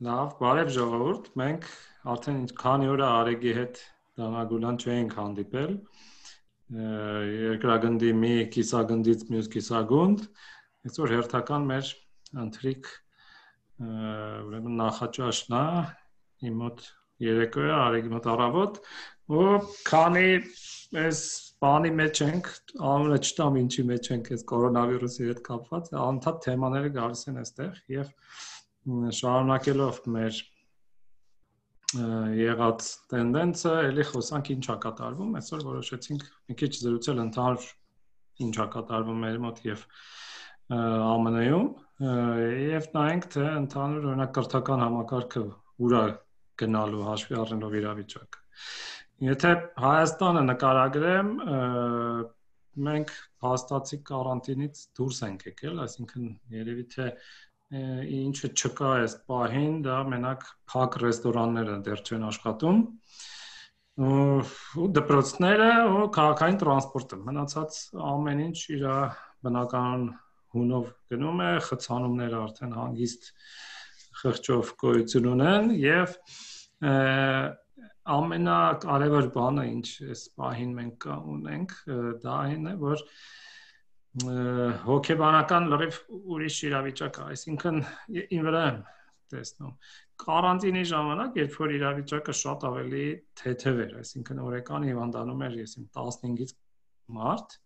Լավ, բարև ժողովուրդ։ Մենք արդեն քանի օր է Արեգի հետ Դանագուլան չենք հանդիպել։ Երկրագնդի մի կիսագնդից մյուս կիսագունդ։ Այսօր հերթական մեր ընթրիկ ուրեմն նախաճաշն է իմ մոտ երեկո է Արեգի մոտ առավոտ, ու քանի այս բանի մեջ ենք, ամենը չտամ ինչի մեջ ենք այս կորոնավիրուսի հետ կապված, անդադ թեմաները գալիս են այստեղ եւ շարունակելով մեր եղած տենդենսը, ելի խոսանք ինչա կատարվում, այսօր որոշեցինք մի քիչ զրուցել ընդհանուր ինչա կատարվում մեր մոտ եւ ԱՄՆ-ում եւ նայենք թե ընդհանուր օրինակ կրթական համակարգը ուրա գնալու հաշվի առնելով իրավիճակը։ Եթե Հայաստանը նկարագրեմ, մենք հաստատի կարանտինից դուրս ենք եկել, այսինքն երևի թե ինչը չկա այս պահին, դա մենակ փակ ռեստորանները դեռ չեն աշխատում ու դպրոցները ու քաղաքային տրանսպորտը մնացած ամեն ինչ իր բնական հունով գնում է խցանումները արդեն հանգիստ խղճով գոյություն ունեն եւ ամենակարևոր բանը ինչ այս պահին մենք ունենք դա այն է որ հոգեբանական լրիվ ուրիշ իրավիճակ է, այսինքն ին վրա եմ տեսնում։ Կարանտինի ժամանակ, երբ որ իրավիճակը շատ ավելի թեթև էր, այսինքն օրեկան հիվանդանում էր ես իմ 15-ից մարտ,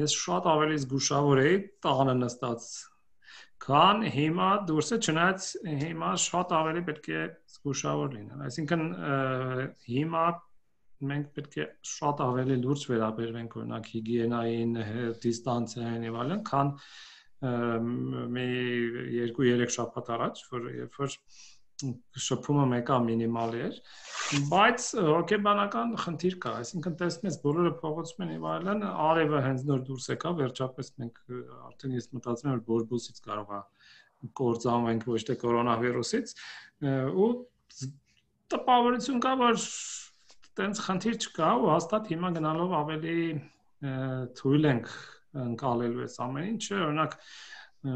ես շատ ավելի զգուշավոր էի տանը նստած քան հիմա դուրսը չնայած հիմա շատ ավելի պետք է զգուշավոր լինել այսինքն հիմա մենք պետք է շատ ավելի լուրջ վերաբերվենք օրինակ հիգիենային, դիստանցիային եւ այլն, քան մի 2-3 շաբաթ առաջ, որ երբ որ շփումը մեկա մինիմալ էր, բայց հոգեբանական խնդիր կա, այսինքն տեսնում ես բոլորը փողոցում են եւ այլն, արևը հենց նոր դուրս եկա, վերջապես մենք արդեն ես մտածում եմ որ բորբոսից կարող է կործանվենք ոչ թե կորոնավիրուսից ու տպավորություն կա որ տենց խնդիր չկա ու հաստատ հիմա գնալով ավելի թույլ ենք ընկալելու այս ամեն ինչը, օրինակ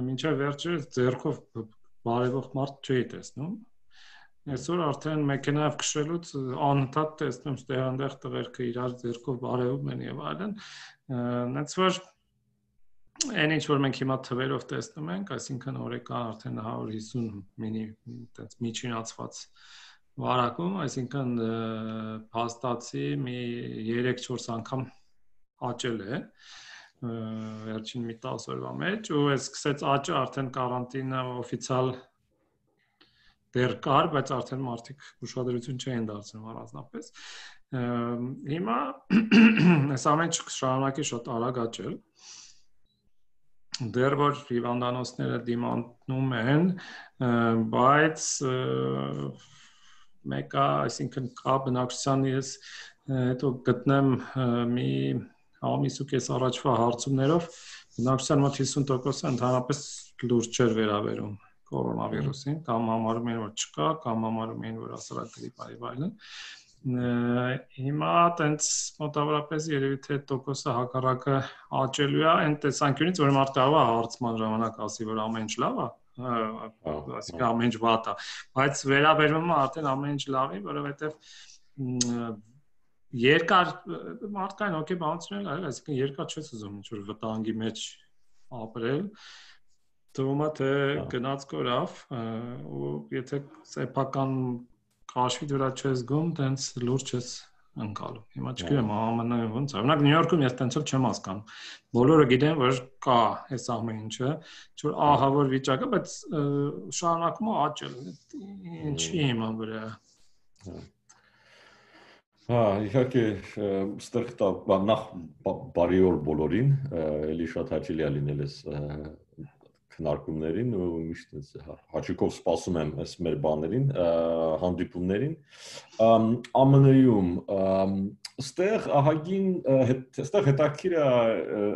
մինչև վերջը ձերքով բարևող մարդ չի տեսնում։ Այսօր արդեն մեքենայով քշելուց անընդհատ տեսնում ստեղանդեղ տղերքը իրար ձերքով բարևում են եւ այլն։ Նենց որ այն ինչ որ մենք հիմա թվերով տեսնում ենք, այսինքն օրեկան արդեն 150 մինի այդպես միջինացված վարակում, այսինքն փաստացի մի 3-4 անգամ աճել է վերջին մի 10 օրվա մեջ ու այս սկսեց աճը արդեն կարանտինը օֆիցիալ դեռ կար, բայց արդեն մարդիկ ուշադրություն չէին դարձնում առանձնապես։ Հիմա այս ամեն ինչ շարունակի շատ արագ աճել դեռ որ հիվանդանոցները դիմանում են, բայց մեկը, այսինքն կա բնակչության ես հետո գտնեմ մի ամիս ու կես առաջվա հարցումներով բնակչության մոտ 50%-ը ընդհանրապես լուրջ չէր վերաբերում կորոնավիրուսին, կամ համարում են որ չկա, կամ համարում են որ ասարակ գրիպ այ այլն։ Հիմա տենց մոտավորապես երևի թե տոկոսը հակառակը աճելու է այն տեսանկյունից, որ մարդը կարող է հարցման ժամանակ ասի, որ ամեն ինչ լավ է, այսինքն ամեն ինչ վատ է բայց վերաբերվում է արդեն ամեն ինչ լավի որովհետև երկար մարդկային հոգեբանությունն այլ այսինքն երկար չես ուզում ինչ որ վտանգի մեջ ապրել թվում է թե գնաց կորավ ու եթե սեփական կաշվի դրա չես գում տենց լուրջ ես անցալու։ Հիմա չգիտեմ ԱՄՆ-ը ոնց է։ Օրինակ Նյու Յորքում ես տենցով չեմ հասկանում։ Բոլորը գիտեն, որ կա այս ամեն ինչը, ինչ որ ահավոր վիճակը, բայց շարունակում է աճել։ Ինչի հիմա վրա։ Հա, իհարկե, ստեղ դա նախ բարի օր բոլորին, ելի շատ հաճելի է լինել այս քննարկումներին ու միշտ այս հա, հաճիկով սպասում եմ այս մեր բաներին, հանդիպումներին։ ԱՄՆ-ում ստեղ ահագին ստեղ հետաքրիր է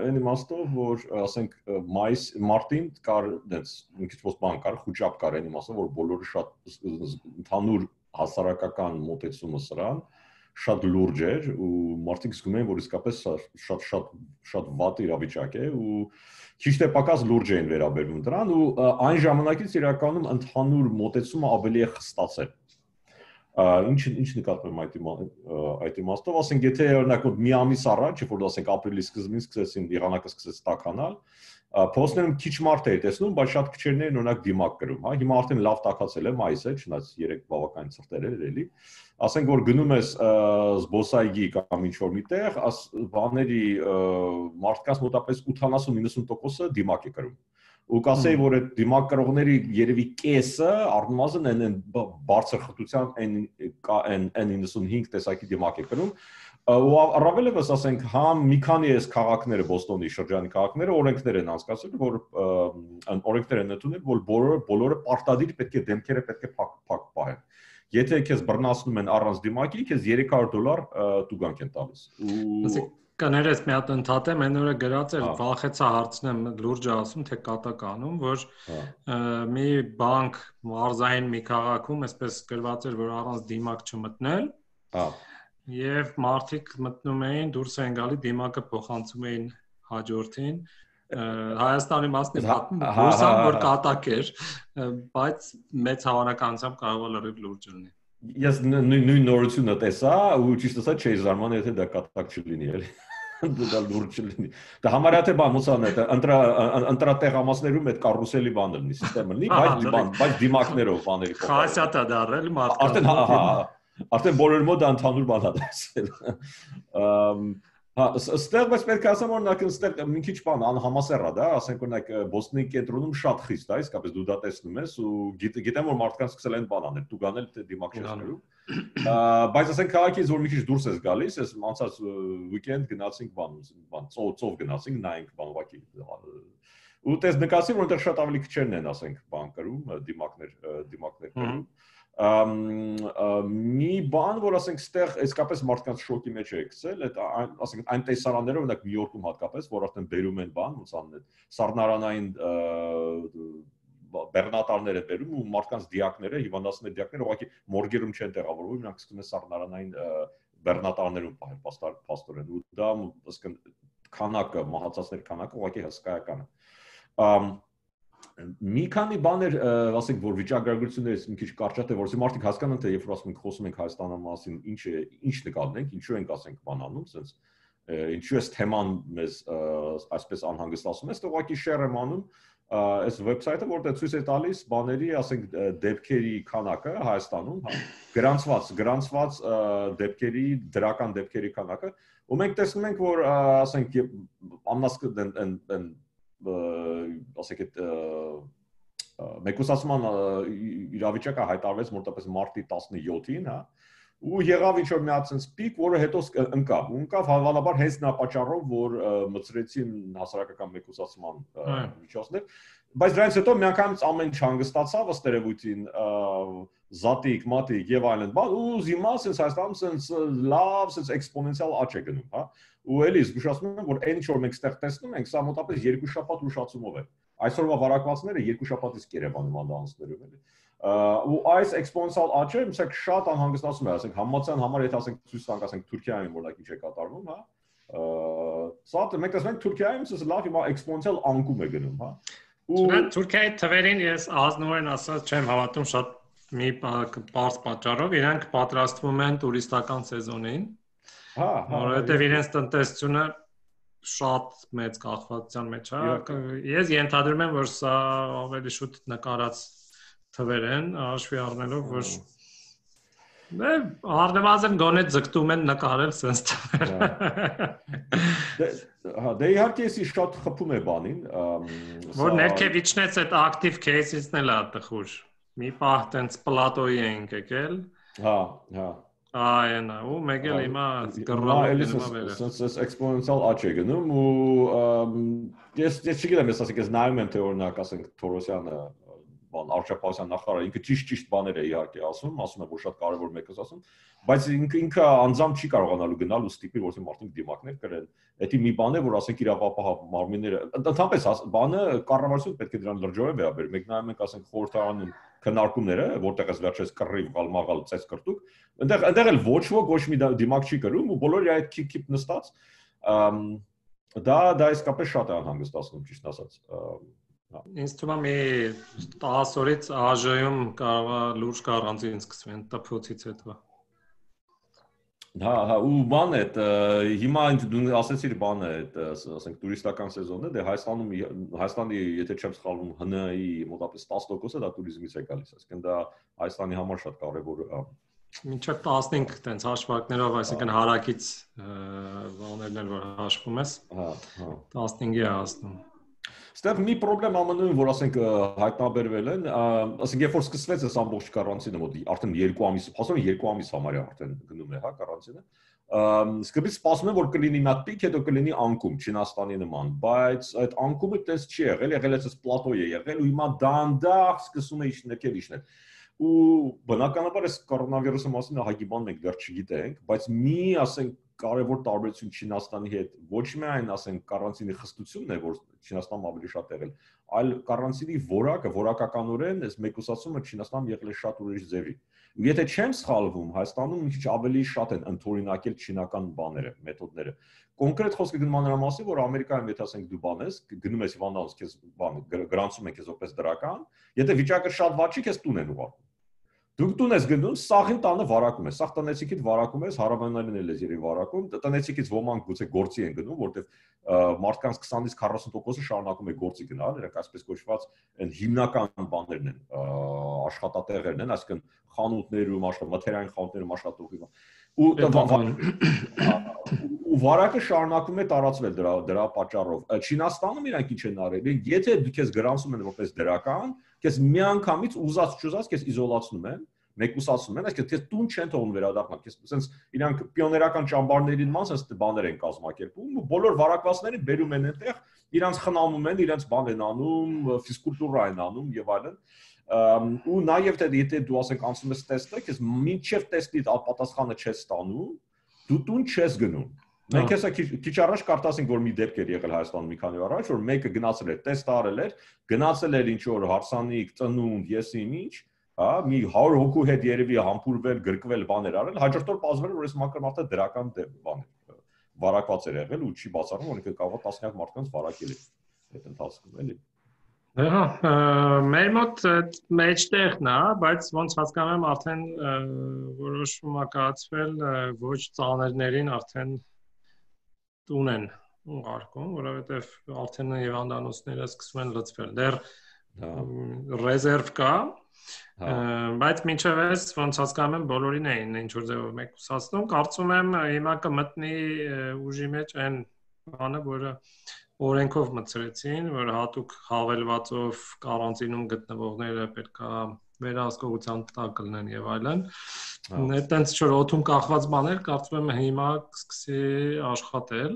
այն իմաստով, որ ասենք մայիս մարտին կար դες մի քիչ ոնց բան կար, խոճապ կար այն իմաստով, որ բոլորը շատ ընդհանուր հասարակական մոտեցումը սրան շատ լուրջ էր ու մարդիկ զգում էին որ իսկապես շատ շատ շատ վատ իրավիճակ է ու քիչ թե պակաս լուրջ էին վերաբերվում դրան ու այն ժամանակից իրականում ընդհանուր մոտեցումը ավելի է խստացել ինչ ինչ նկատում այդ այդ իմաստով, ասենք եթե օրինակ մի ամիս առաջ, որ ասենք ապրիլի սկզբին սկսեցին եղանակը սկսեց տականալ, Փոստներում քիչ մարդ է տեսնում, բայց շատ քչերն են օրինակ դիմակ գրում, հա։ Հիմա արդեն լավ տակացել է մայիսը, չնայած 3 բավական ծրտեր էր էլի։ Ասենք որ գնում ես զբոսայգի կամ ինչ որ միտեղ, աս բաների մարդկանց մոտապես 80-90%-ը դիմակ է գրում ու կասեի որ այդ դիմակ կրողների երևի կեսը առնվազն են բարձր խտության N N95 տեսակի դիմակ է կրում ու առավելևս ասենք համ մի քանի էս քաղաքները Բոստոնի շրջանի քաղաքները օրենքներ են անցկացրել, որ օրենքներ են ընդունել, որ բոլորը բոլորը պարտադիր պետք է դեմքերը պետք է փակ փակ պահեն։ Եթե քեզ բռնացնում են առանց դիմակի, քեզ 300 դոլար տուգանք են տալիս։ Ու կներես մի հատ ընդհատեմ, այն օրը գրած էր, վախեցա հարցնեմ, լուրջ ասում թե կատականում, որ մի բանկ մարզային մի քաղաքում այսպես գրված էր, որ առանց դիմակ չմտնել։ Հա եւ մարդիկ մտնում էին, դուրս էին գալի, դիմակը փոխանցում էին հաջորդին Հայաստանի մասնի պատմում, հուսամ որ կատակ էր, բայց մեծ հավանականությամբ կարող է լրիվ լուրջ լինի։ Ես նույն նորությունը տեսա ու ճիշտ ասած չէի զարմանում, եթե դա կատակ չլինի, էլի դա լուրջ չլինի։ Դա համարյա թե բան ուսան է, ընտրա ընտրատեղամասներում այդ կարուսելի բանը լինի, համակարգը լինի, բայց բայց դիմակներով բաների փոխանցում։ Խասյատա դարել մարդկանց։ Արդեն հա հա Արդեն բոլորի մոտ ընդհանուր բան է դասել։ հա, ստեղ բայց պետք է ասեմ օրինակ ստեղ մի քիչ բան անհամասեր է դա, ասենք օրինակ Բոստոնի կենտրոնում շատ խիստ է, իսկապես դու դա տեսնում ես ու գիտեմ որ մարդկանց սկսել են բան անել, դու գանել դիմակ չես գրում։ Բայց ասենք քաղաքից որ մի քիչ դուրս ես գալիս, ես անցած վիկենդ գնացինք բան, բան ծով ծով գնացինք, նայենք բան ուղակի ու տես նկասի որ այնտեղ շատ ավելի քչերն են ասենք բան կրում, դիմակներ դիմակներ կրում մի բան, որ ասենք ստեղ իսկապես մարդկանց շոկի մեջ է գցել, այդ ասենք այն տեսարանները, օրինակ Նյու Յորքում հատկապես, որ արդեն բերում են բան, ոնց անեն, սառնարանային բեռնատարներ է բերում ու մարդկանց դիակները, հիվանդացնի դիակները ուղղակի մորգերում չեն տեղավորվում, նրանք սկսում են սառնարանային բեռնատարներում պահել պաստորեն ու դա ասենք քանակը, մահացածների քանակը ուղղակի հսկայական է մի քանի բաներ ասենք որ վիճակագրություններից մի քիչ կարճատ է որ ասի մարդիկ հասկանան թե երբ որ ասում ենք խոսում ենք Հայաստանի մասին ինչ է ինչ նկատենք ինչու ենք ասենք բանանում sense ինչու է թեման մեզ այսպես անհանգստացում է ուղղակի share եմ անում այս վեբսայթը որտեղ ցույց է տալիս բաների ասենք դեպքերի քանակը Հայաստանում հա գրանցված գրանցված դեպքերի դրական դեպքերի քանակը ու մենք տեսնում ենք որ ասենք ամնասկ են ասեք այդ մեկուսացման իրավիճակը հայտարարվեց մոտավորապես մարտի 17-ին, հա, ու եղավ ինչ որ մի հատ sense peak, որը հետո ընկավ։ Ընկավ հավանաբար հենց նա պատճառով, որ մծրեցին հասարակական մեկուսացման միջոցներ, բայց դրանից հետո միանգամից ամեն ինչ հանգստացավ ըստ երևույթին զատիկ, մատիկ եւ այլն, բան ու զիմա sense Հայաստանում sense լավ sense էքսպոնենցիալ աճ է գնում, հա ու էլի զգուշացնում եմ որ այն ինչ որ մենք ստեղ տեսնում ենք սա մոտապես երկու շաբաթ ուշացումով է այսօրվա վարակվածները երկու շաբաթից Երևանում անդանցներում էլի ու այս էքսպոնենցիալ աճը ասենք շատ անհանգստացում է ասենք համացան համար եթե ասենք ցույց տանք ասենք Թուրքիայում որոնք ինչ է կատարվում հա սա մենք տեսնում ենք Թուրքիայում սա լավ հիմա էքսպոնենցիալ անկում է գնում հա Թուրքիայի թվերին ես ազնվորեն ասած չեմ հավատում շատ մի բարձ պատճառով իրանք պատրաստվում են տուրիստական սեզոնին Հա, հա։ Որովհետև իրենց տնտեսությունը շատ մեծ կախվածության մեջ է։ Ես ենթադրում եմ, որ սա ավելի շուտ նկարած թվեր են, հաշվի առնելով, որ Դե արդյունավետ գոնե ձգտում են նկարել sense թվեր։ Դե հա դե իհարկե էսի շատ խփում է բանին, որ ներքև իջնեց այդ active case-ից էլ է տխուր։ Մի պահ տենց պլատոյի ենք եկել։ Հա, հա Այո, ու մեկ էլ հիմա կռռալը sense sense exponential աճ է գնում ու ես ես չգիտեմ ես ասենք ես նայում եմ թե օրինակ ասենք Թորոսյանը բան Արշապասյան նախարարը ինքը ճիշտ-ճիշտ բաներ է իհարկե ասում, ասում է որ շատ կարևոր մեկը ասում, բայց ինքը ինքը անձամբ չի կարողանալու գնալ ու ստիպի որ մարդիկ դիմակներ կրեն։ Դա մի բան է, որ ասենք իրավապահ մարմինները ընդհանրապես բանը կառավարությունը պետք է դրան լրջորեն վերաբեր։ Մեկ նայում ենք ասենք խորհրդարանում քննարկումները, որտեղ էս վերջերս կռիվ գալմաղալ ծես կրտուկ, այնտեղ այնտեղ էլ ոչ ոք ոչ մի դիմակ չի կրում ու բոլորը այդ քիփ նստած դա դա իսկապես շատ է անհանգստացնում ճիշտ ասած Ինձ թվում է մի 10 օրից ԱԺ-ում կարող է լուրջ կարանտին սկսվեն տփոցից հետո։ Հա, հա, ու բան է, հիմա ինձ դու ասացիր բան է, ասենք տուրիստական սեզոնն է, դե Հայաստանում Հայաստանի, եթե չեմ սխալվում, ՀՆ-ի մոտապես 10%-ը դա туриզմից է գալիս, այսինքն դա Հայաստանի համար շատ կարևոր մինչև 15 տենց հաշվարկներով, այսինքն հարակից բաներն էլ որ հաշվում ես։ Հա, հա։ 15-ի է հասնում։ Ստեղ մի խնդրեմ ԱՄՆ-ում, որ ասենք հայտնաբերվել են, ասենք երբ որ սկսվեց այս ամբողջ կարանտինը, մոտ արդեն 2 ամիս, ասում են 2 ամիս համարյա արդեն գնում է, հա, կարանտինը։ Սկզբից սպասում են որ կլինի մի հատ պիկ, հետո կլինի անկում Չինաստանի նման, բայց այդ անկումը տես չի եղել, եղել է այս պլատո է եղել ու հիմա դանդաղ սկսում է իջնել, իջնել ու բնականաբար այս կորոնավիրուսի մասին ահագի բան մենք դեռ չգիտենք, բայց մի ասենք կարևոր տարբերություն Չինաստանի հետ ոչ միայն ասենք կարանտինի խստությունն է, որ Չինաստանում ավելի շատ եղել, այլ կարանտինի որակը, որակականորեն այս մեկուսացումը Չինաստանում եղել է շատ ուրիշ ձևի։ եթե չեմ սխալվում, Հայաստանում քիչ ավելի շատ են ընդօրինակել չինական բաները, մեթոդները։ Կոնկրետ խոսքը գնում նրա մասին, որ Ամերիկայում եթե ասենք դու բան ես, գնում ես Իվանովս քեզ բան գրանցում են քեզ որպես դրական, եթե վիճակը շատ վատ չի, քեզ տուն են ուղարկում Դուք տուն ես գնում, սաղին տանը վարակում ես, սաղ տնեցիկիդ վարակում ես, հարավանային էլ ես երևի վարակում, տնեցիկից ոմանք գուցե գործի են գնում, որտեվ մարդկանց 20-ից 40%-ը շարունակում է գործի գնալ, նրանք այսպես կոչված այն հիմնական բաներն են, աշխատատեղերն են, այսինքն խանութներում, աշխատ մթերային խանութներում աշխատող ու ու վարակը շարունակում է տարածվել դրա դրա պատճառով։ Չինաստանում իրանք ինչ են արել, եթե քեզ գրանցում են որպես դրական, քեզ միանգամից ուզած չուզած քեզ իզոլացնում են մեկուսացնում են, այսինքն քեզ տուն չեն թողնում վերադառնալ, քեզ ասենց իրանք պիոներական ճամբարներին ման ասենց բաներ են կազմակերպում ու բոլոր վարակվածներին բերում են այնտեղ, իրանք խնամում են, իրանք բան են անում, ֆիզկուլտուրա են անում եւ այլն ու նաև թե եթե դու ասենք անցնում ես տեստը, քեզ մինչև տեստի պատասխանը չես ստանում, դու տուն չես գնում Մենք հեսա քիչ առաջ կարդասինք որ մի դեպք էր եղել Հայաստանում մի քանի օր առաջ որ մեկը գնացել էր տեստ արել էր գնացել էր ինչ որ հարսանիք ծնունդ եսին ինչ հա մի 100 հոգու հետ երևի համբուրվել գրկվել բաներ արել հաջորդ օր բացվել որ այս մակրմարտը դրական բան է վարակված էր եղել ու չի բացառվում որ ինքը կարող է տասնյակ մարդկանց վարակել է այդ ընթացքում էլի Հա, մեր մոտ մեջտեղն է, բայց ոնց հասկանում եմ արդեն որոշում ա կայացվել ոչ ծաներներին արդեն տուն են ուղարկում, որովհետև արդեն հիվանդանոցները սկսում են լծվել։ Դեռ ռեզերվ կա, բայց մինչև այս ոնց հասկանում եմ բոլորին էին ինչ որ ձևով մեկուսացնում, կարծում եմ հիմա կմտնի ուժի մեջ այն բանը, որը օրենքով մցրեցին, որ հատուկ հավելվածով կարանտինում գտնվողները պետքա վերահսկողության տակ լինեն եւ այլն։ Այդտենց չէ օթում կախված բաներ, կարծում եմ հիմա սկսի աշխատել։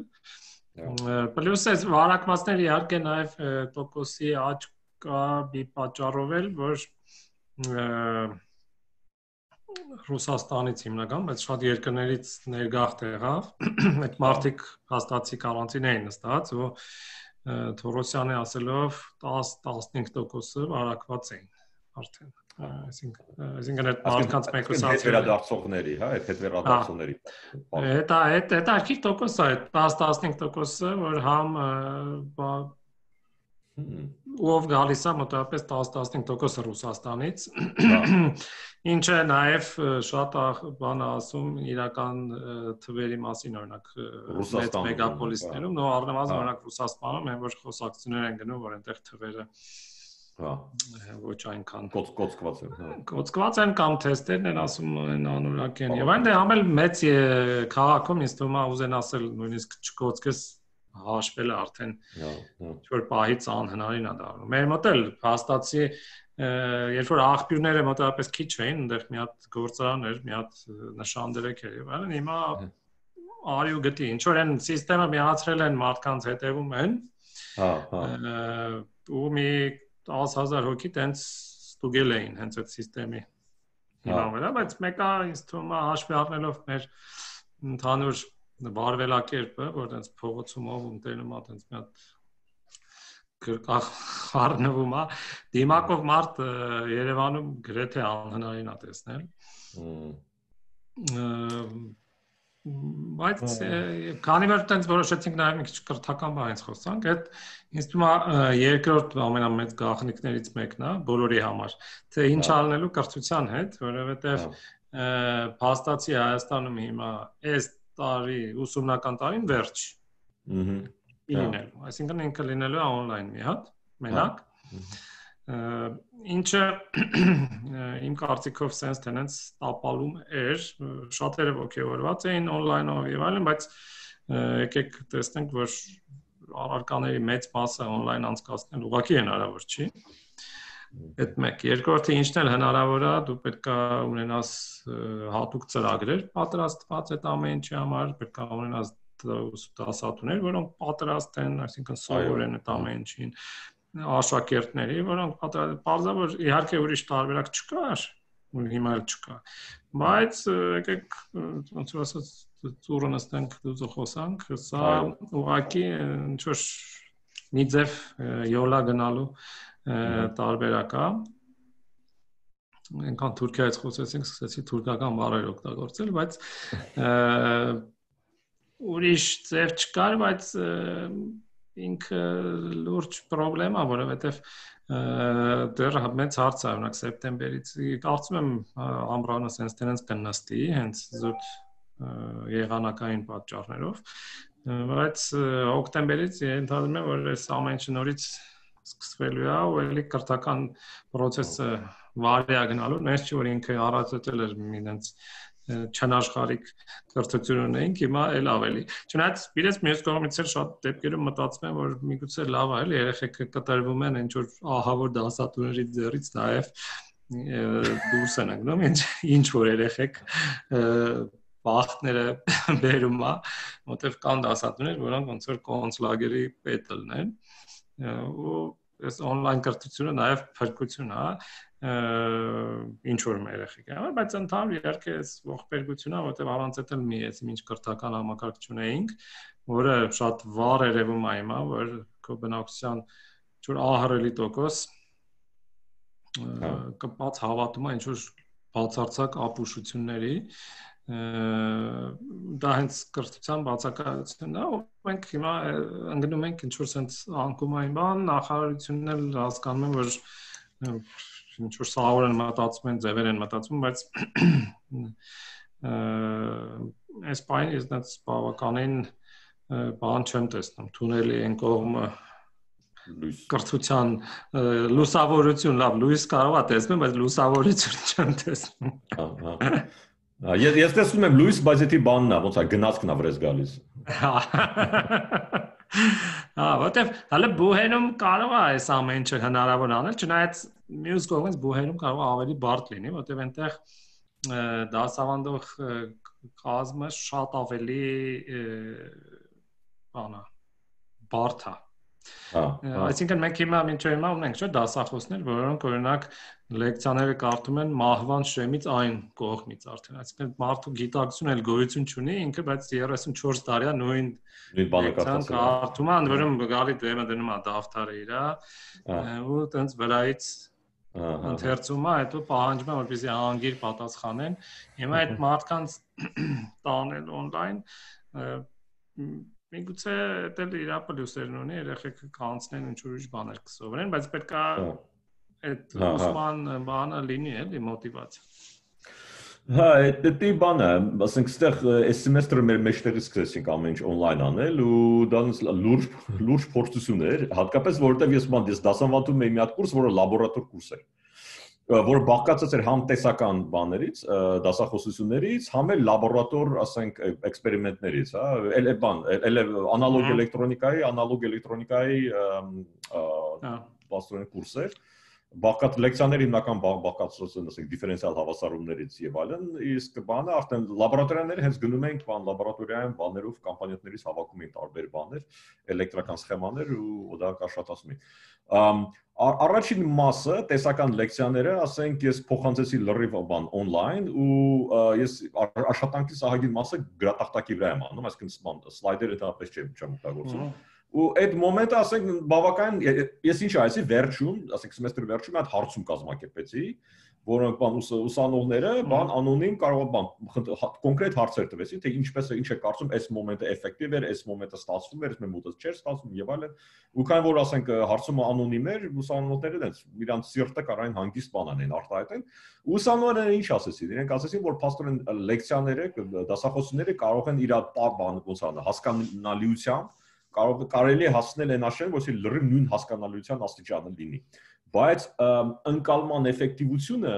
Պլյուս այս վարակվածներ իհարկե նաև տոկոսի աճ կա մի պատճառով էլ, որ Ռուսաստանից հիմնական, բայց շատ երկրներից ներգաղթ եղավ։ Այդ մարտիկ հաստատի կարանտին էին նստած ու Թորոսյանի ասելով 10-15%-ը վարակված էին արդեն այսինքն այդ մարդկանց մեկուսացումը վերադարձողների, հա, այդ հետ վերադարձողների։ Դա այդ այդ արքի տոկոս է, 10-15%-ը, որ համ ով գալիս է մոտավորապես 10-15% Ռուսաստանից։ Ինչը նաև շատ բան ասում իրական թվերի մասին, օրինակ մեծ մեգապոլիսներում, նո առնվազն օրինակ Ռուսաստանում, այն որ խոսակցություններ են գնում, որ այնտեղ թվերը Հա։ Ոչ այնքան կոծկված են, հա։ Կոծկված են կամ թեստերն են ասում են անորակ են։ Եվ այն դե համել մեծ քաղաքում ինձ թվում է ուզեն ասել նույնիսկ չկոծկես հաշվելը արդեն հա, հա։ ինչ-որ պահից անհնարին է դառնում։ Մեր մոտ էլ հաստատի երբ որ աղբյուրները մոտավորապես քիչ էին, այնտեղ մի հատ գործարան էր, մի հատ նշանդրեք էր եւ այլն, հիմա արի ու գտի, ինչ որ այն համակարգը միացրել են մարդկանց հետևում են։ Հա, հա։ ու մի 10000 հոգի տենց ստուգել էին հենց այդ համակարգի հիմա վրա, բայց մեկը ինձ թվում է հաշվի առնելով մեր ընդհանուր բարվելակերպը, որ այնց փողոցումով ընտելում է այնց մի հատ խառնվում է դիմակով մարդ Երևանում գրեթե անհնարին է տեսնել բայց քանի որ տենց որոշեցինք նաև մի քիչ կրթական բանից խոսանք, այդ ինձ թվում է երկրորդ ամենամեծ գաղտնիքներից մեկն է բոլորի համար, թե ինչ անելու կրթության հետ, որովհետև փաստացի Հայաստանում հիմա այս տարի ուսումնական տարին վերջ։ Ահա լինելու, այսինքն ինքը լինելու է on-line մի հատ, մենակ։ Ինչը իմ կարծիքով sense tenants տապալում էր, շատերը ողջորված էին on-line-ով եւ այլն, բայց եկեք տեսնենք, որ առարկաների մեծ մասը on-line անցկացնել ուղղակի հնարավոր չի։ Այդ մեկ, երկրորդը ինչն էլ հնարավոր է, դու պետքա ունենաս հատուկ ծրագրեր պատրաստված այդ ամեն ինչի համար, պետքա ունենաս դասատուներ, որոնք պատրաստ են, այսինքն սովորեն այդ ամեն ինչին աշակերտների, որոնք որ իհարկե ուրիշ տարբերակ չկար, ու հիմա էլ չկա։ Բայց եկեք ոնց որ ասած ծուրը նստենք դուզը խոսանք, սա ուղակի ինչ որ մի ձև յոլա գնալու տարբերակ է այնքան Թուրքիայից խոսեցինք, սկսեցի թուրքական բառեր օգտագործել, բայց ուրիշ ձև չկար, բայց ինքը լուրջ խնդրեմ է, որովհետև դեռ մեծ հարց է, օրինակ սեպտեմբերից կարծում եմ ամռանը sense տենց կնստի, հենց զուտ եղանակային պատճառներով, բայց հոկտեմբերից ենթադրում եմ, որ այս ամեն ինչը նորից սկսվելու է ու էլի կրթական process-ը վարիա գնալու, նես չի որ ինքը առաջացել էր մի այնց չանաշխարիկ կրթություն ունեինք, հիմա էլ ավելի։ Չնայած իրենց մյուս կողմից էլ շատ դեպքերում մտածում եմ, որ միգուցե լավ է, էլի երեխեքը կտրվում են ինչ որ ահավոր դասատուների ձեռից նաև դուրս են անգնում, ինչ ինչ որ երեխեք բախտները բերում է, որտեվ կան դասատուներ, որոնք ոնց որ կոնսլագերի պետ լինեն ու այս on-line կրթությունը նաև փրկություն է ինչ որ երեխեք համար, բայց ընդհանուր իհարկե այս ողբերգությունը, որտեղ առանց այդ էլ մի էս ինչ կրթական համակարգ ունեինք, որը շատ վառ երևում է հիմա, որ քո բնակության ինչ որ ահռելի տոկոս կպած հավատում է ինչ որ բացարձակ ապուշությունների դա հենց կրթության բացակայությունն է, ու մենք հիմա ընկնում ենք ինչ որ sense անկումային բան, նախարարությունն էլ հասկանում են, որ ինչ որ սաղոր են մտածում են, ձևեր են մտածում, բայց այս բանը ես դից բավականին բան չեմ տեսնում։ Թունելի են կողմը լույս կրթության լուսավորություն, լավ, լույս կարող է տեսնել, բայց լուսավորություն չեմ տեսնում։ Ահա։ Ես ես տեսնում եմ լույս, բայց դա բանն է, ոնց է գնացքն է վրես գալիս։ Հա, որտեվ հələ բուհենում կարող է այս ամեն ինչը հնարավոր անել, չնայած մյուս կողմից բուհերում կարող է ավելի բարդ լինի, որտեղ այնտեղ դասավանդող կազմը շատ ավելի բանա բարդ է։ Հա, Այսինքն մենք հիմա մինչև հիմա ունենք չէ դասախոսներ, որոնք օրինակ լեկցիաները կարդում են մահվան շեմից այն կողմից արդեն։ Այսինքն մարդու գիտակցություն էլ գոյություն չունի, ինքը բայց 34 տարի է նույն նույն բանը կարդում է, ընդ որում գալի դեմը դնում է դավթարը իրա ու տենց վրայից ընթերցում է, հետո պահանջում է որպեսզի անգիր պատասխանեն։ Հիմա այդ մարդկանց տանել on-line միգուցե դա իր պլյուսերն ունի, երեխեքը կանցնեն ինչ ուրիշ բաներ կսովորեն, բայց պետքա այդ ուսման բանը լինի էլի մոտիվացիա։ Հա, դա բանը, ասենք ստեղ այս սեմեստրը մեր մեջտեղից սկսեցինք ամեն ինչ on-line անել ու դա լուրջ լուրջ փորձություն էր, հատկապես որովհետև ես ման ես դասավանդում էի մի հատ կուրս, որը լաբորատոր կուրս էր որը բաղկացած էր համ տեսական բաներից, դասախոսություններից, համ էլ լաբորատոր, ասենք, էքսպերիմենտներից, հա, էլ է բան, էլ է անալոգ էլեկտրոնիկայի, անալոգ էլեկտրոնիկայի բաստորեն կուրսեր։ բաղկած լեկցիաների հիմնական բաղկացած են, ասենք, դիֆերենցիալ հավասարումներից եւ այլն, իսկ բանը արդեն լաբորատորիաները հենց գնում ենք բան լաբորատորիայում բաներով կամպանիաներից հավաքում են տարբեր բաներ, էլեկտրական սխեմաներ ու օդակ աշխատացում են։ Առաջին մասը տեսական լեկցիաները, ասենք, ես փոխանցեցի լրիվ բան on-line ու ես աշխատանքի սահագին մասը գրատախտակի վրա եմ անում, այսինքն սլայդերը դեռ չեմ չեմ օգտագործում ու այդ մոմենտը ասենք բավական ես ինչ ասի վերջում, ասենք սեմեստրի վերջում այդ հարցում կազմակերպեցի, որոնք բան ուսանողները բան անոնիմ կարող բան կոնկրետ հարցեր տվեցին, թե ինչպես է ինչ է կարծում այս մոմենտը էֆեկտիվ էր, այս մոմենտը ստացվում էր, այս մոմենտը չէր ստացվում եւ այլն։ Ու քան որ ասենք հարցումը անոնիմ էր, ուսանողները դες իրանց սիրտը կարային հանգիստ բան անեն արտահայտեն։ Ուսանողները ինչ ասեցին։ Իրենք ասեցին, որ փաստորեն լեկցիաները, դասախոսությունները կարող են իր բան ոնց անա հասկանալիությամբ կարող կարելի է հասնել այն աշխարհին, որի լրիվ նույն հասկանալիության աստիճանը լինի։ Բայց ընկալման էֆեկտիվությունը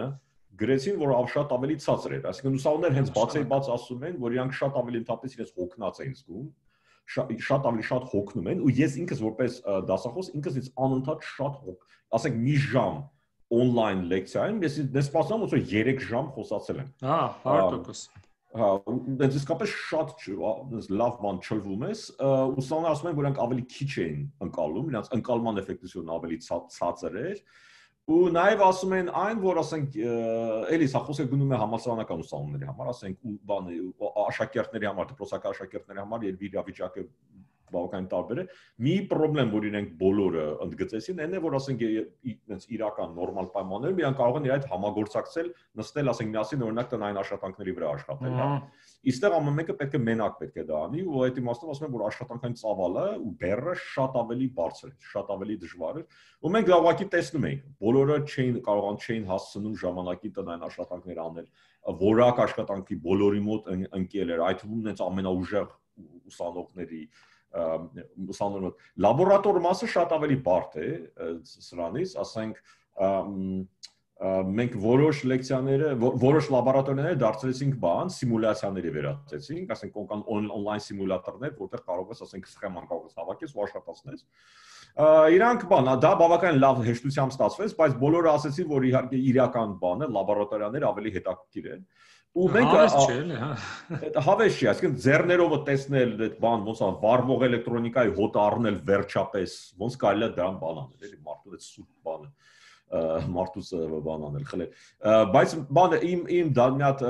գրեցին, որ շատ ավելի ցածր էր։ Այսինքն ուսանողներ հենց բացի բաց ասում են, որ իրանք շատ ավելի ընդհանրապես իրենց հոգնած էին զգում, շատ ավելի շատ հոգնում են ու ես ինքս որպես դասախոս ինքս ինձ անընդհատ շատ հոգ, ասենք մի ժամ on-line լեկցիայում ես դες սպասում ոնց որ 3 ժամ խոսացել եմ։ Հա, 100% հա դες իսկապես շատ լավ բան չլվում ես ուսանողները ասում են որ նրանք ավելի քիչ էին ընկալում նրանց ընկալման էֆեկտիվությունը ավելի ցածր էր ու նաև ասում են այն որ ասենք էլի սա խոսքը գնում է համալսարանական ուսանողների համար ասենք ու բանը աշակերտների համար դպրոցական աշակերտների համար երբ իրավիճակը բավականին տարբեր է։ Մի խնդրեմ, որ իրենք բոլորը ընդգծեցին, այն է, որ ասենք այդպես իրական նորմալ պայմաններում իրանք կարող են իր այդ համագործակցել, նստել, ասենք միասին օրինակ տնային աշխատանքների վրա աշխատել, հա։ Իստեղ ամեն մեկը պետք է մենակ պետք է դա անի ու այդ իմաստով ասում եմ որ աշխատանքային ծավալը ու բեռը շատ ավելի բարձր է, շատ ավելի դժվար է։ Ու մենք դա ուղղակի տեսնում ենք, բոլորը չէին կարողան չէին հասցնում ժամանակի տնային աշխատանքներ անել, որակ աշխատանքի բոլորի մոտ ընկել էր, այդ թվում նենց ամենաուժեղ ուսանողների ուսանողը լաբորատոր մասը շատ ավելի բարդ է սրանից, ասենք մենք որոշ լեկցիաները, որոշ լաբորատորիաները դարձրեցինք բան, սիմուլյացիաների վերածեցինք, ասենք կոնկան on-line սիմուլյատորներ, որտեղ կարող ես, ասենք, սխեման կարող ես հավաքես ու աշխատացնես։ Իրանք բան, դա բավական լավ հեշտությամբ ստացվեց, բայց բոլորը ասացին, որ իհարկե իրական բանը լաբորատորիաները ավելի հետաքրքիր են ու մենք հավես չէ էլի հա դա հավես չի այսինքն ձեռներովը տեսնել այդ բան ոնց է վառվող էլեկտրոնիկայի հոտ առնել վերջապես ոնց կարելի է դրան բան անել էլի մարդու այդ սուտ բանը մարդուց բան անել խլել բայց բանը իմ իմ դա մի հատ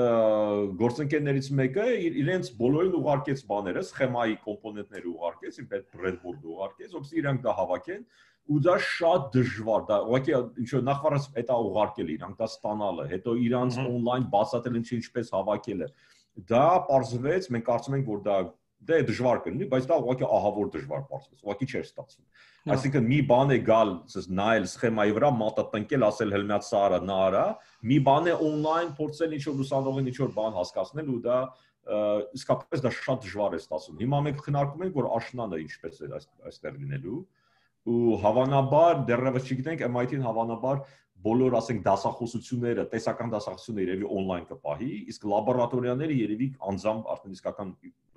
գործընկերներից մեկը իրենց բոլորին ուղարկեց բաները սխեմայի կոմպոնենտները ուղարկեց իմ այդ բրեդբորդը ուղարկեց որովհետեւ իրանք դա հավաքեն ու դա շատ դժվար դա ուղղակի ինչ որ նախ առաջ հետա ուղարկել իրանք դա ստանալը հետո իրանց on-line բացատրել ինչ ինչպես հավաքելը դա parzvեց մենք կարծում ենք որ դա դե դժվար կլինի բայց դա ուղղակի ահավոր դժվար parzvեց ուղղակի չէր ստացվում այսինքն մի բան է գալ ասես նայել սխեմայի վրա մատը տնկել ասել հելմյաց սա արա նա արա մի բան է on-line փորձել ինչ որ ուսանողին ինչ որ բան հասկացնել ու դա իսկապես դա շատ դժվար է ստացվում հիմա մենք քննարկում ենք որ աշնանը ինչպես է այստեղ լինելու ու հավանաբար դեռևս չգիտենք MIT-ին հավանաբար բոլոր ասենք դասախոսությունները, տեսական դասախոսությունները երևի on-line կպահի, իսկ լաբորատորիաները երևի անձամբ արդեն իսկական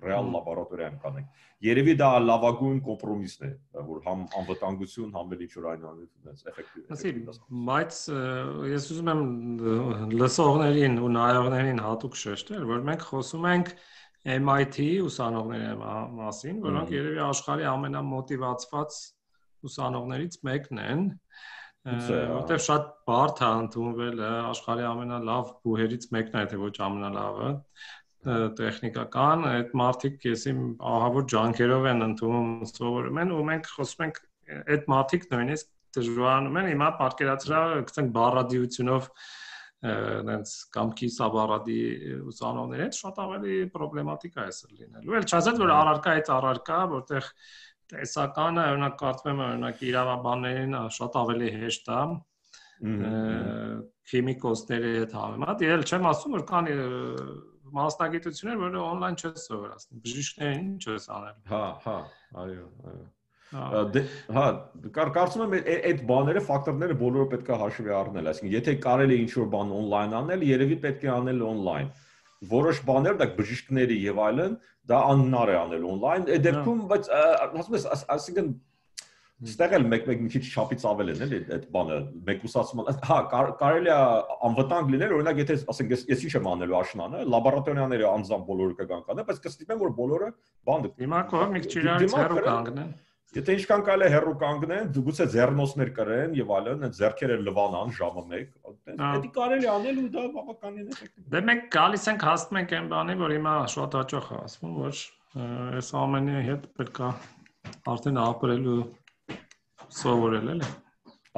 ռեալ լաբորատորիայում կանենք։ Երևի դա լավագույն կոմպրոմիսն է, որ համ անվտանգություն, համ էլ ինչ-որ այն այնպես էֆեկտիվ։ Ասի, բայց ես ուզում եմ լսողներին ու նայողներին հատուկ շեշտել, որ մենք խոսում ենք MIT ուսանողների մասին, որոնք երևի աշխարհի ամենամոտիվացված ուսանողներից մեկն են, որտեղ շատ բարդ է ընդունվել աշխարհի ամենալավ բուհերից մեկն է, թե ոչ ամենալավը տեխնիկական այդ մարտիկ եսի ահավոր ջանքերով են ընդունում սովորում են ու մենք խոսում ենք այդ մարտիկ նույնիսկ դժվարանում են հիմա պատկերացրա գցենք բառադիությունով այնց կամքի սաբարադի ուսանողների հետ շատ ավելի պրոբլեմատիկ է այսօր լինելու։ Էլ չասած որ առարկա այդ առարկա, որտեղ տեսականը օրինակ կարծում եմ օրինակ իրավաբաններին շատ ավելի հեշտ է քիմիկոսների հետ համեմատ ես չեմ ասում որ կան մասնագիտություններ որը on-line չես սովորացնի բժիշկներին ինչ ես անել հա հա այո այո դե հա կար կարծում եմ այդ բաները ֆակտորները բոլորը պետք է հաշվի առնել այսինքն եթե կարելի է ինչ-որ բան on-line անել երևի պետք է անել on-line որոշ բաներ դա բժիշկների եւ այլն դա անհնար է անել on-line այդ դեպքում բայց ասում ես ասինքն Ստեղ էլ մեկ-մեկ մի քիչ չափից ավել են էլի այդ բանը, մեկուսացման։ Հա, կարելի է անվտանգ լինել, օրինակ եթե ասենք ես ես ինչ եմ անելու աշնանը, լաբորատորիաները անձամբ բոլորը կգան կանեն, բայց կստիպեմ որ բոլորը բան դիտեն։ Հիմա կողմ մի քիչ իրարից հեռու կանգնեն։ Եթե ինչքան կարելի է հեռու կանգնեն, գուցե ձեռնոցներ կրեն եւ այլն, այդ ձեռքերը լվանան ժամը 1, դա կարելի անել ու դա բավականին էֆեկտիվ։ Դե մենք գալիս ենք հասնում ենք այն բանի, որ հիմա շատ հաճախ ասվում, որ այս ամենի հետ պետք է արդեն ապրելու սովորել էլի։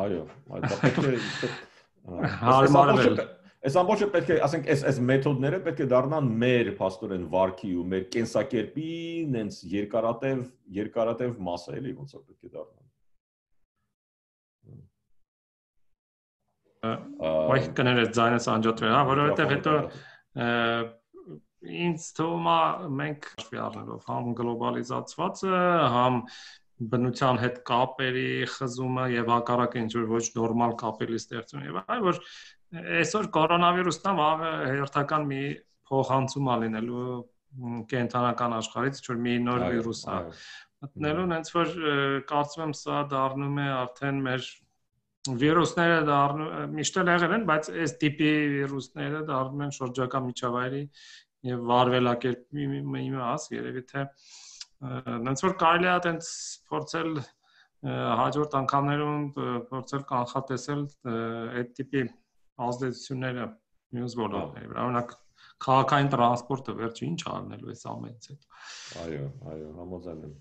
Այո, այդ պետք է հարմարվել Այս ամբողջը պետք է, ասենք, այս այս մեթոդները պետք է դառնան մեր փաստորեն վարքի ու մեր կենսակերպի նենց երկարատև երկարատև մասը էլի ոնց է պետք է դառնան։ Ոյ կներես ձայնս անջատվել, հա, որովհետև հետո ինձ թվում է մենք հաշվի առնելով համ գլոբալիզացվածը, համ բնության հետ կապերի խզումը եւ հակառակը ինչ որ ոչ նորմալ կապերի ստեղծումը եւ այլ որ այսօր կորոնավիրուսն հերթական մի փոխանցում ա լինելու կենթանական աշխարհից, ինչ որ մի նոր վիրուս է մտնելուն, հենց որ կարծում եմ սա դառնում է արդեն մեր վիրուսները դառնում միշտ էլ եղել են, բայց այս տիպի վիրուսները դառնում են շրջակա միջավայրի եւ վարվելակերպի մի մաս, երևի թե հենց որ կարելի է այտենց փորձել հաջորդ անգամներում փորձել կանխատեսել այդ տիպի ազդեցությունները մյուս ոլորտների վրա։ Օրինակ քաղաքային տրանսպորտը վերջը ինչ արնելու այս ամենից հետ։ Այո, այո, համոզել եմ։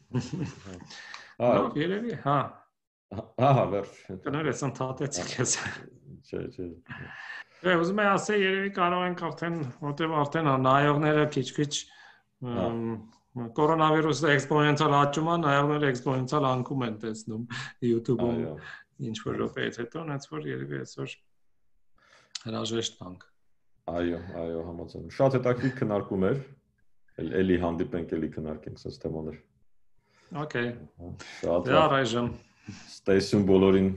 Հա, երևի, հա։ Հա, հա, վերջ։ Կներես ընդհատեցի քեզ։ Չէ, չէ։ Դե ուզում եմ ասել, երևի կարող ենք արդեն, որտեղ արդեն նայողները քիչ-քիչ կորոնավիրուսը էքսպոնենցիալ աճում է, նայողները էքսպոնենցիալ անկում են տեսնում YouTube-ում ինչ որ րոպեից հետո, այնց որ երևի այսօր հրաժեշտ տանք։ Այո, այո, համաձայն Շատ հետաքրքիր քննարկում էր։ Էլ էլի հանդիպենք, էլի քննարկենք այս թեմաներ։ Okay։ Շատ։ Դե առայժմ Ստեսյուն բոլորին։